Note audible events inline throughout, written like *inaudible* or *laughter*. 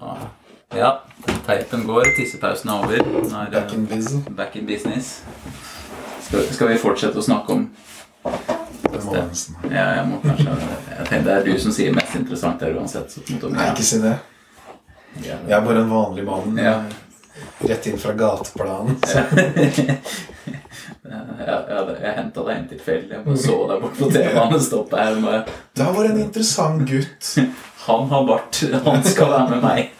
nå Ja, teipen går. Tissepausen er over. Er Back in back in business. Skal, skal vi fortsette å snakke om Det må nesten. Ja, jeg må kanskje Jeg tenker, Det er du som sier mest interessant her uansett. Så måte, Nei, ikke si det. Jeg er bare en vanlig mann. Ja. Rett inn fra gateplanen. *laughs* Ja, ja, jeg henta deg inn tilfeldig. Jeg bare så deg bort på *laughs* TV-en. Stoppet her bare Det var en interessant gutt. *laughs* Han har bart. Han skal være med meg.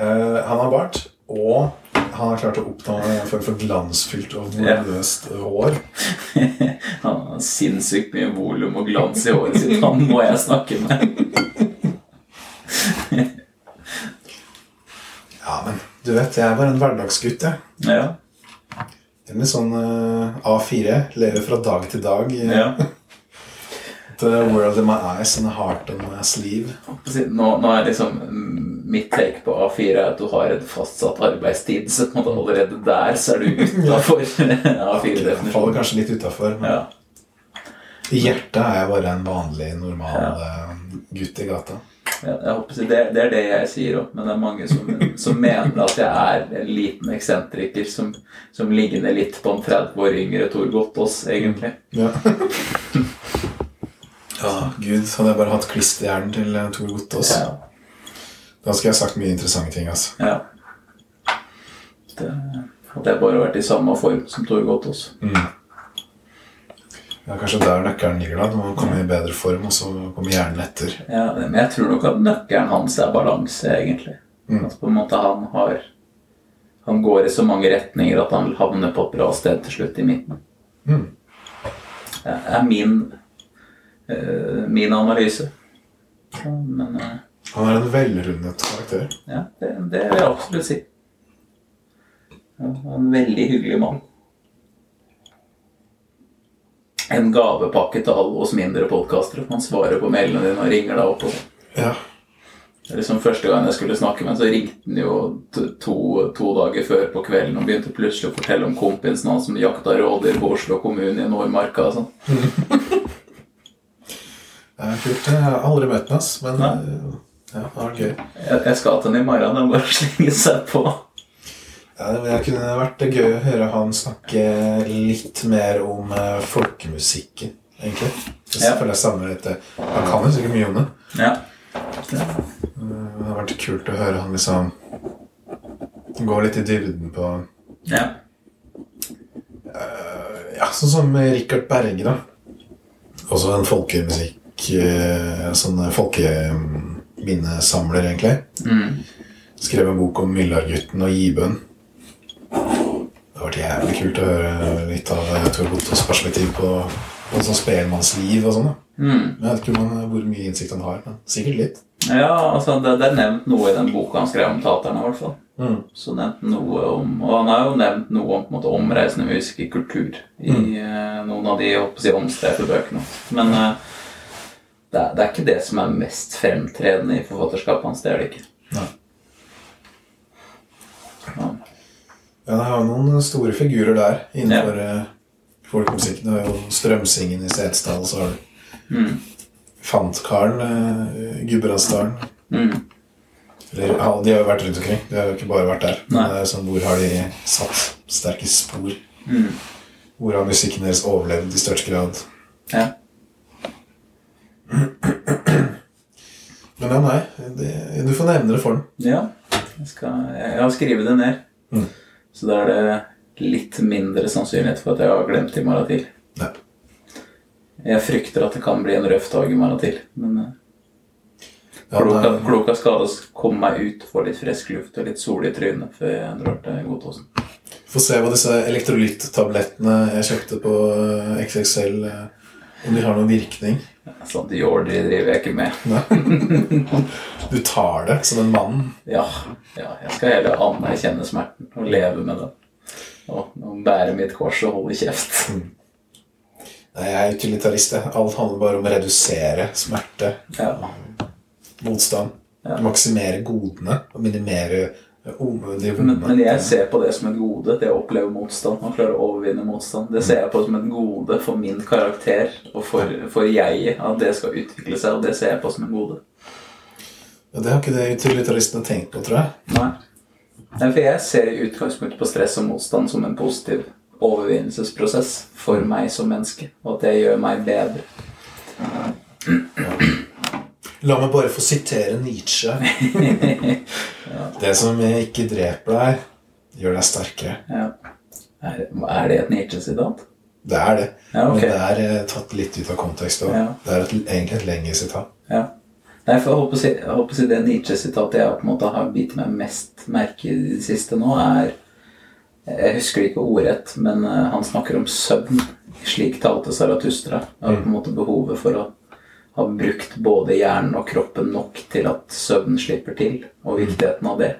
uh, *laughs* han har bart, og han har klart å oppnå en form for glansfylt og volumøst hår. *laughs* Han har sinnssykt mye volum og glans i håret sitt. Han må jeg snakke med. *laughs* Ja, men du vet, jeg er bare en hverdagsgutt, jeg. Ja. En litt sånn uh, A4. Lever fra dag til dag. eh, ja. The world in my eyes and a heart on my sleeve. Nå, nå er liksom mm, mitt take på A4 er at du har en fastsatt arbeidstid, så på en måte allerede der så er du *laughs* utafor *laughs* Jeg faller A4-definisjonen. kanskje litt utafor, men Ja. i hjertet er jeg bare en vanlig, normal ja. gutt i gata. Ja, jeg håper det, det er det jeg sier òg, men det er mange som, *laughs* som mener at jeg er en liten eksentriker som, som ligner litt på en 30 år yngre Tor Gottaas, egentlig. Ja. Ja, gud, hadde jeg bare hatt klisterhjernen til eh, Tor Gottaas. Ja. Da skulle jeg sagt mye interessante ting, altså. ja. Det, hadde jeg bare vært i samme form som Tor Gottaas. Ja, kanskje der nøkkelen ligger da. Du må komme i bedre form, og så kommer hjernen etter. Ja, men jeg tror nok at nøkkelen hans er balanse, egentlig. At på en måte han har Han går i så mange retninger at han havner på et bra sted til slutt i midten. Mm. Det er min min analyse. Men eh, Han er en velrundet karakter. ja, det, det vil jeg absolutt si. Ja, en veldig hyggelig mann. En gavepakke til alle oss mindre podkastere. Man svarer på mailene dine og ringer deg opp. og Ja. Det er liksom Første gang jeg skulle snakke med så ringte han jo to, to dager før på kvelden og begynte plutselig å fortelle om kompisen hans som jakta rådyr på Oslo kommune i Nordmarka. og sånn. *laughs* Kult. Jeg har aldri møtt ham, men eh, ja, det var gøy. Jeg, jeg skal til han i morgen. Er bare *laughs* å slenge seg på. Ja, det kunne vært gøy å høre han snakke litt mer om eh, folkemusikken, egentlig. Hvis Ja. jeg føler jeg savner litt. Han kan jo sikkert mye om det. Ja. Eh, Det hadde vært kult å høre han liksom gå litt i dybden på ja. Ja, sånn som Richard Berge, da. Også en folkemusikk eh, sånne folkeminnesamler, egentlig. Mm. Skrev en bok om Myllargutten og Gibøen. Det har vært jævlig kult å høre litt av eh, Tor Bottos perspektiv på, på sånn spelmannsliv og sånn. Mm. Jeg vet ikke hvor mye innsikt han har, men sikkert litt. ja, altså det, det er nevnt noe i den boka han skrev om taterne, i hvert fall. Mm. Så nevnt noe om, Og han har jo nevnt noe om på en måte, omreisende musikerkultur i eh, noen av de si, omstreite bøkene. Men eh, det, er, det er ikke det som er mest fremtredende i forfatterskapet hans. Det er det ikke. Nei. Ja. Ja, det har noen store figurer der innenfor ja. folkemusikken. Du har jo Strømsingen i Setesdal, så har du Mm. Fantkaren, uh, Gudbrandsdalen. Mm. Eller, ja, de har jo vært rundt omkring. De har jo ikke bare vært der. Men Nei. det er sånn, hvor har de satt sterke spor? Mm. Hvor har musikken deres overlevd i størst grad? Ja. Ja, nei. Det, du får nevne det for den. ja. Jeg, skal, jeg har skrevet det ned. Mm. Så da er det litt mindre sannsynlighet for at jeg har glemt i morgen til. Ja. Jeg frykter at det kan bli en røff dag i morgen til. Men eh, Ja, kloka skal det komme meg ut, få litt frisk luft og litt sol i trynet før jeg drar til Godtåsen. Få se hva disse elektrolyttablettene jeg kjøpte på eh, XXL eh, Om de har noen virkning. Sånn Jordi driver jeg ikke med. Du tar det som en mann. Ja, ja jeg skal heller anerkjenne smerten og leve med den. Og, og bære mitt kors og holde kjeft. Nei, jeg er utilitarist. Alt handler bare om å redusere smerte, Ja. motstand. Ja. Maksimere godene og minimere Men, men jeg ser på det som et gode, det å oppleve motstand og klare å overvinne motstand. Det ser jeg på som et gode for min karakter og for, for jeg, at det skal utvikle seg, og det ser jeg på som et gode. Ja, det har ikke det utilitaristene tenkt på, tror jeg. Nei. Nei, for jeg ser i utgangspunktet på stress og motstand som en positiv overvinnelsesprosess for meg som menneske. Og at det gjør meg bedre. La meg bare få sitere Nietzsche. *laughs* Det som ikke dreper deg, gjør deg sterkere. Ja. Er, er det et Nietzsche-sitat? Det er det. Ja, okay. Men det er eh, tatt litt ut av kontekst òg. Det er et, egentlig et lengre sitat. Ja. Nei, for jeg håper, jeg holdt si det Nietzsche-sitatet jeg på en måte har bitt meg mest merke i det siste nå, er Jeg husker det ikke ordrett, men eh, han snakker om søvn. Slik talte Saratustra. Og på en måte behovet for å ha brukt både hjernen og kroppen nok til at søvn slipper til, og viktigheten av det.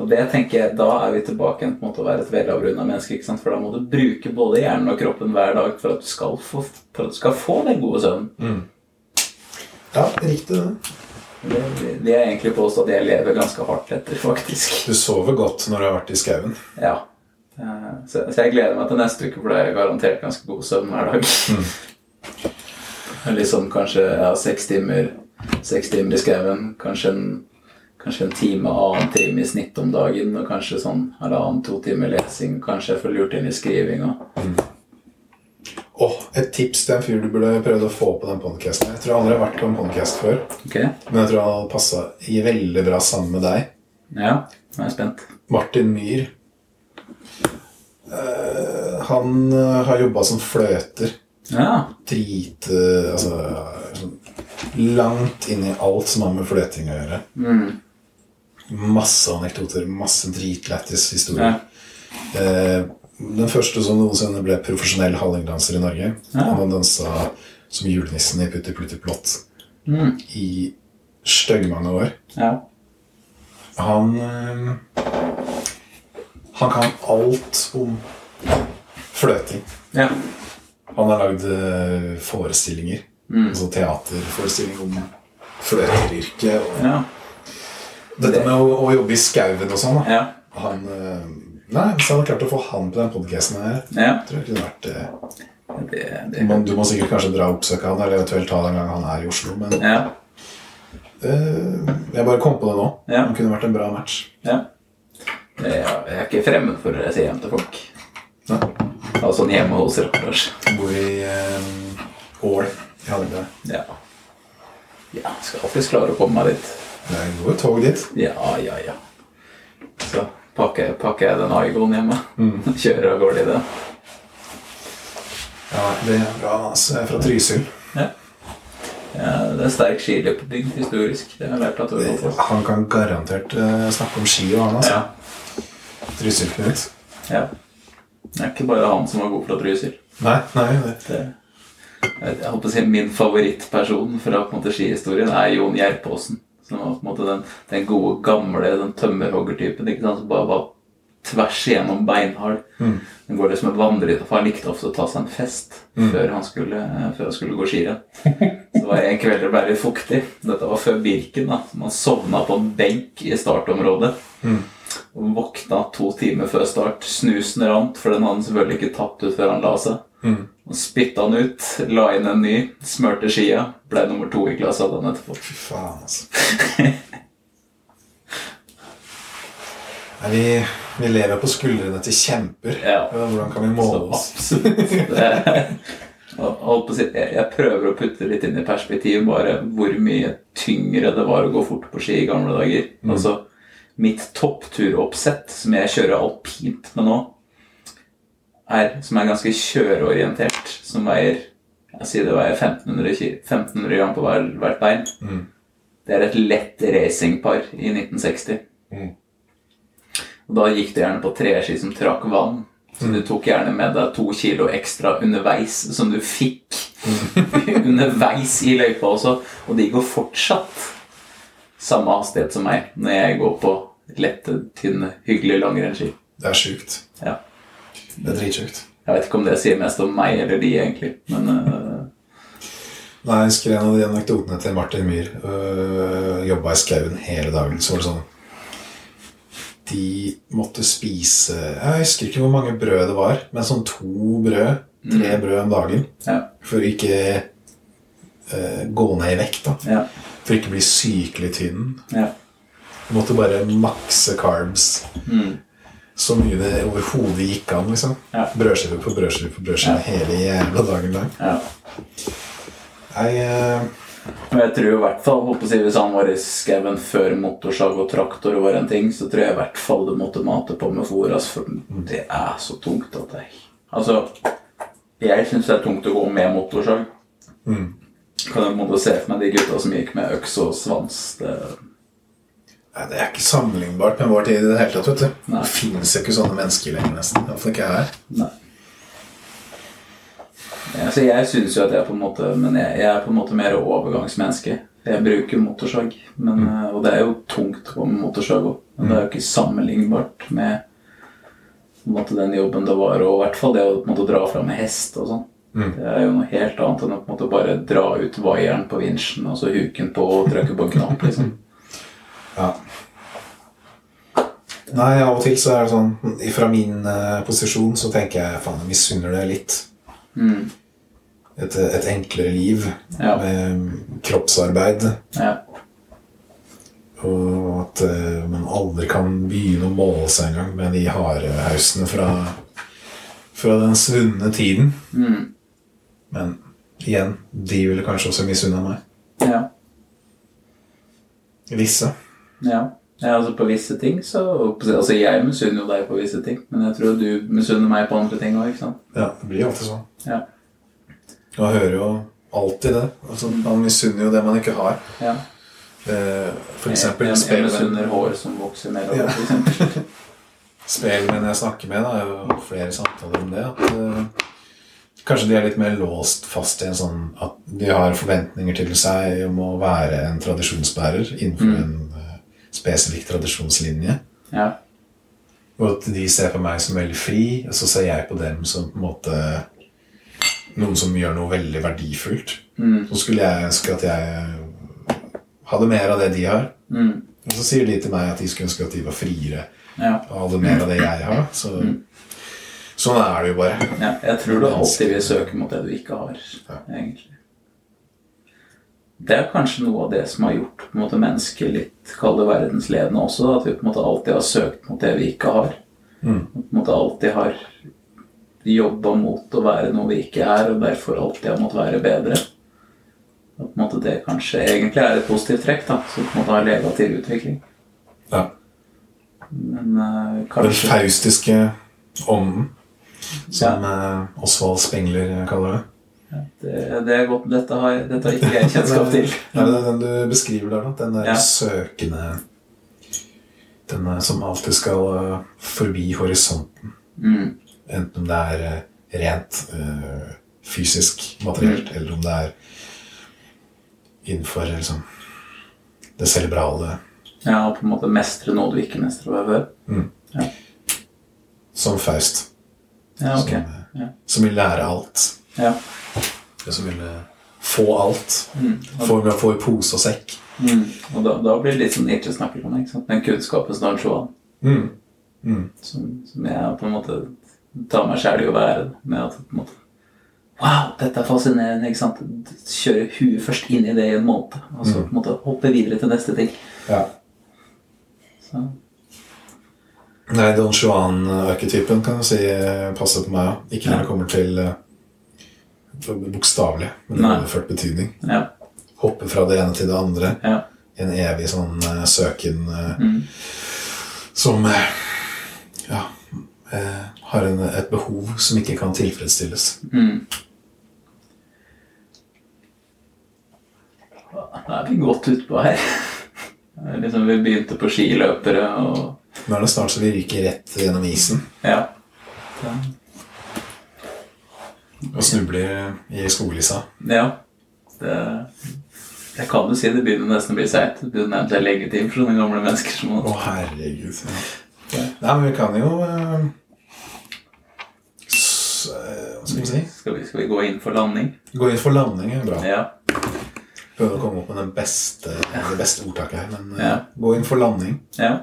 Og det tenker jeg, Da er vi tilbake igjen på en måte å være et velavrunda menneske. ikke sant? For da må du bruke både hjernen og kroppen hver dag for at du skal få, for skal få den gode søvnen. Ja, riktig det. Det, det, det er egentlig påstått at jeg lever ganske hardt etter, faktisk. Du sover godt når du har vært i skauen. Ja. Eh, Så, så jeg gleder meg til neste uke, for det er garantert ganske god søvn hver dag. *laughs* liksom kanskje ja, seks timer, seks timer i skauen. Kanskje kanskje en time, annen time i snitt om dagen. Og kanskje sånn halvannen-to timer lesing. Kanskje jeg får lurt inn i skrivinga. Åh, Et tips til en fyr du burde prøvd å få på den podcasten. Jeg tror aldri jeg har vært på en podcast før, Okay. men jeg tror han passa veldig bra sammen med deg. Ja, jeg er spent. Martin Myhr. Uh, han eh, har jobba som fløter. Ja. Drit eh, Altså langt inn i alt som har med fløting å gjøre. Masse anekdoter, masse dritlættis historier. ja. Eh, den første som noensinne ble profesjonell hallingdanser i Norge. Ja. Han dansa som julenissen i Putti Plutti Plott Mm. i styggmange år. ja. Han eh, Han kan alt om fløting. Ja. Han har lagd forestillinger. forestillinger. Altså teaterforestilling om fløteryrket. Og Ja. dette med å, å jobbe i skauen og sånn. Ja. Han eh, Nei, Hvis jeg hadde klart å få han på den podkasten her, ja. tror jeg kunne vært eh, Det, det. man, Du må sikkert kanskje dra og oppsøke han, eller eventuelt ta det en gang han er i Oslo. Men Ja. eh, jeg bare kom på det nå. Ja. Han kunne vært en bra match. ja. Jeg er ikke fremmed for å si hjem til folk. Nei. Ha sånn hjemme hos reportasje. Bor i eh, Ål i Hallingdal. Ja. Ja, skal alltids klare å komme meg dit. Det går tog dit. Ja, ja, ja. Så pakker, pakker jeg den Aigoen hjemme. *laughs* Kjører av gårde i den. Ja, det er bra. Altså, jeg er fra Trysil. Ja. ja. Det er sterk skiløpebygd historisk. Det har jeg lært av Torvald. Han kan garantert uh, snakke om ski og han, altså. Ja. Trysil-Knut. ja. Det er ikke bare han som var god fra Trysil. Nei, nei, nei. Det, jeg, holdt på å si Min favorittperson fra på en måte skihistorien er Jon Gjerpåsen. Som var på en måte den, den gode, gamle den tømmerhoggertypen ikke sant, som bare var tvers igjennom beinhard. Den går liksom et vandreritt, for Han likte ofte å ta seg en fest før, han skulle, før han skulle gå skirenn. Så var det en kveld det ble litt fuktig. Dette var før Birken. da Man sovna på en benk i startområdet. Og våkna to timer før start. Snusen rant, for den hadde han selvfølgelig ikke tapt ut før han la seg. Mm. Spytta han ut, la inn en ny, smørte skia. Ble nummer to i klassa dagen etterpå. Fy faen, altså. *laughs* Nei, vi, vi lever på skuldrene til kjemper. Ja. Hvordan kan vi måle oss? jeg, jeg prøver å putte litt inn i perspektiv bare hvor mye tyngre det var å gå fort på ski i gamle dager. Altså, mitt toppturoppsett, som jeg kjører alpint med nå, er, som er ganske kjøreorientert, som veier jeg sier det veier 1500, ki- 1500 gram på hver, hvert bein. Det er et lett racingpar i 1960. Og da gikk du gjerne på treski som trakk vann. Så du tok gjerne med deg to kilo ekstra underveis, som du fikk *laughs* underveis i løypa også. Og de går fortsatt samme hastighet som meg når jeg går på lette, tynne, hyggelige langrennsski. Det er sjukt. Ja. Det er dritsjukt. Jeg vet ikke om det sier mest om meg eller de, egentlig. Men uh... Nei, jeg husker en av de anekdotene til Martin Myhr. Uh, Jobba i skauen hele dagen. Så var det sånn De måtte spise Jeg husker ikke hvor mange brød det var, men sånn to brød. Tre brød om dagen. ja. For ikke uh, gå ned i vekt. da ja. For ikke å bli sykelig tynn. Ja. Jeg måtte bare makse carbs Mm. så mye det overhodet gikk an. liksom. Ja. Brødskive på brødskive på brødskive Ja. hele jævla dagen lang. ja. Jeg, uh... Og jeg tror i hvert fall, holdt på Hvis han var i skauen før motorsag og traktor var en ting, så tror jeg i hvert fall du måtte mate på med fôr. Altså, for det er så tungt at jeg Altså, jeg syns det er tungt å gå med motorsag. mm. Kan jeg på en måte se for meg de gutta som gikk med øks og svans. Det, Nei, Det er ikke sammenlignbart med vår tid i det hele tatt. vet du. Nei. Det fins ikke sånne mennesker lenger, nesten. Iallfall ikke her. nei. Altså, jeg syns jo at jeg på en måte Men jeg, jeg er på en måte mer overgangsmenneske. Jeg bruker motorsag, men, eh, og det er jo tungt å gå med motorsag òg. Men det er jo ikke sammenlignbart med på en måte, den jobben det var, og i hvert fall det å på en måte, dra fram med hest og sånn. Mm. Det er jo noe helt annet enn å på en måte, bare dra ut vaieren på vinsjen og så huken den på og trykke på en knapp. liksom. *laughs* Ja. Nei, av og til så er det sånn Fra min eh, posisjon så tenker jeg faen, jeg misunner det litt. Mm. Et, et enklere liv Ja. med kroppsarbeid. Ja. Og at eh, man aldri kan begynne å måle seg engang med de harehausene fra, fra den svunne tiden. Mm. Men igjen, de ville kanskje også misunna meg. ja. Visse. Ja. ja, altså på visse ting så Altså jeg misunner jo deg på visse ting, men jeg tror du misunner meg på andre ting òg, ikke sant? Ja, det blir alltid sånn. Ja. Man hører jo alltid det. Altså, man misunner jo det man ikke har. ja. Eh, for Jeg, eksempel jeg, jeg spillmenn misunner hår som vokser nedover, Ja. for eksempel. *laughs* spillmenn jeg snakker med, da, er jo flere samtaler om det. At eh, kanskje de er litt mer låst fast i en sånn at de har forventninger til seg om å være en tradisjonsbærer innenfor Mm. en eh, spesifikk tradisjonslinje. Ja. Og at de ser på meg som veldig fri, og så ser jeg på dem som på en måte noen som gjør noe veldig verdifullt. Mm. Så skulle jeg ønske at jeg hadde mer av det de har. Mm. Og så sier de til meg at de skulle ønske at de var friere Ja. og hadde mer av det jeg har. Så, Sånn er det jo bare. ja. Jeg tror du alltid vil søke mot det du ikke har, Ja. egentlig. Det er kanskje noe av det som har gjort på en måte, mennesket litt kalde verdensledende også. At vi på en måte alltid har søkt mot det vi ikke har. Mm. På en måte alltid har jobba mot å være noe vi ikke er, og derfor alltid har måttet være bedre. At på en måte det kanskje egentlig er et positivt trekk, da, som på en måte har leda til utvikling. Ja. Men kanskje... Den faustiske ånden, som eh, Osvald Spengler kaller det. ja, det, det er godt. Dette har, dette har ikke jeg kjennskap *laughs* til. Er det den du beskriver der, da? Den der Ja. søkende Den eh, som alltid skal eh, forbi horisonten. Mm. Enten om det er eh, rent eh, fysisk, materielt, Mm. eller om det er innenfor liksom, det cerebrale. Ja, på en måte mestre noe du ikke mestrer fra før. Som Faust. Ja, okay. Som, eh, Ja. som vil lære alt. Ja. Som vil få alt. Mm. Få, få i pose og sekk. mm. og da, da blir det litt sånn Nietzsche snakker om, ikke sant? den kunnskapens Don. Mm. Mm. Som, som jeg på en måte tar meg sjæl i å være. Med at på en måte Wow, dette er fascinerende. ikke sant? Kjøre huet først inn i det i en måned. Og så på en måte hoppe videre til neste ting. Ja. Så, Nei, Don Juan-arketypen kan du si passer på meg òg. Ikke når det kommer til eh, bokstavelig, men i overført betydning. ja. Hoppe fra det ene til det andre. Ja. En evig sånn uh, søken uh, Mm. som uh, ja, har en, et behov som ikke kan tilfredsstilles. Mm. Da er vi godt utpå her. *laughs* Er Liksom, vi begynte på skiløpere og Nå er det snart så vi ryker rett gjennom isen Ja. Det, og snubler i skoglisa. ja. Det, jeg kan jo si det begynner nesten å bli seigt. Det begynner nærmest å legge legitimt for sånne gamle mennesker som Å, herregud. Ja. Nei, men vi kan jo uh, s, eh, Hva skal vi si? Skal vi, skal vi gå inn for landing? Gå inn for landing er bra. Ja. Prøve å komme opp med den beste, det beste ordtaket her, men uh, Ja. gå inn for landing. ja.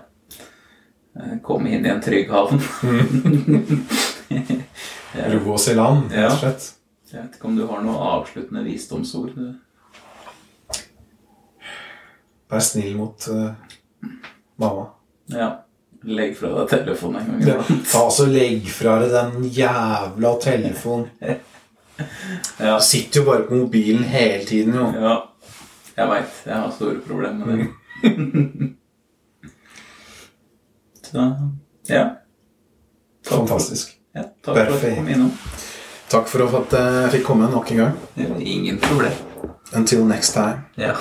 Eh, Komme inn i en trygg havn. *laughs* Ro oss i land, rett og slett. Jeg vet ikke om du har noe avsluttende visdomsord? du? Vær snill mot uh, mamma. Ja. Legg fra deg telefonen en gang. Iblant. Ta altså Legg fra deg den jævla telefonen. *laughs* Ja. Du sitter jo bare på mobilen hele tiden, jo. ja. Jeg veit. Jeg har store problemer med det. *laughs* Så ja. Fantastisk. ja. Takk for at du kom innom. Takk for at jeg fikk komme nok en gang. Ingen problem. Until next time. Ja.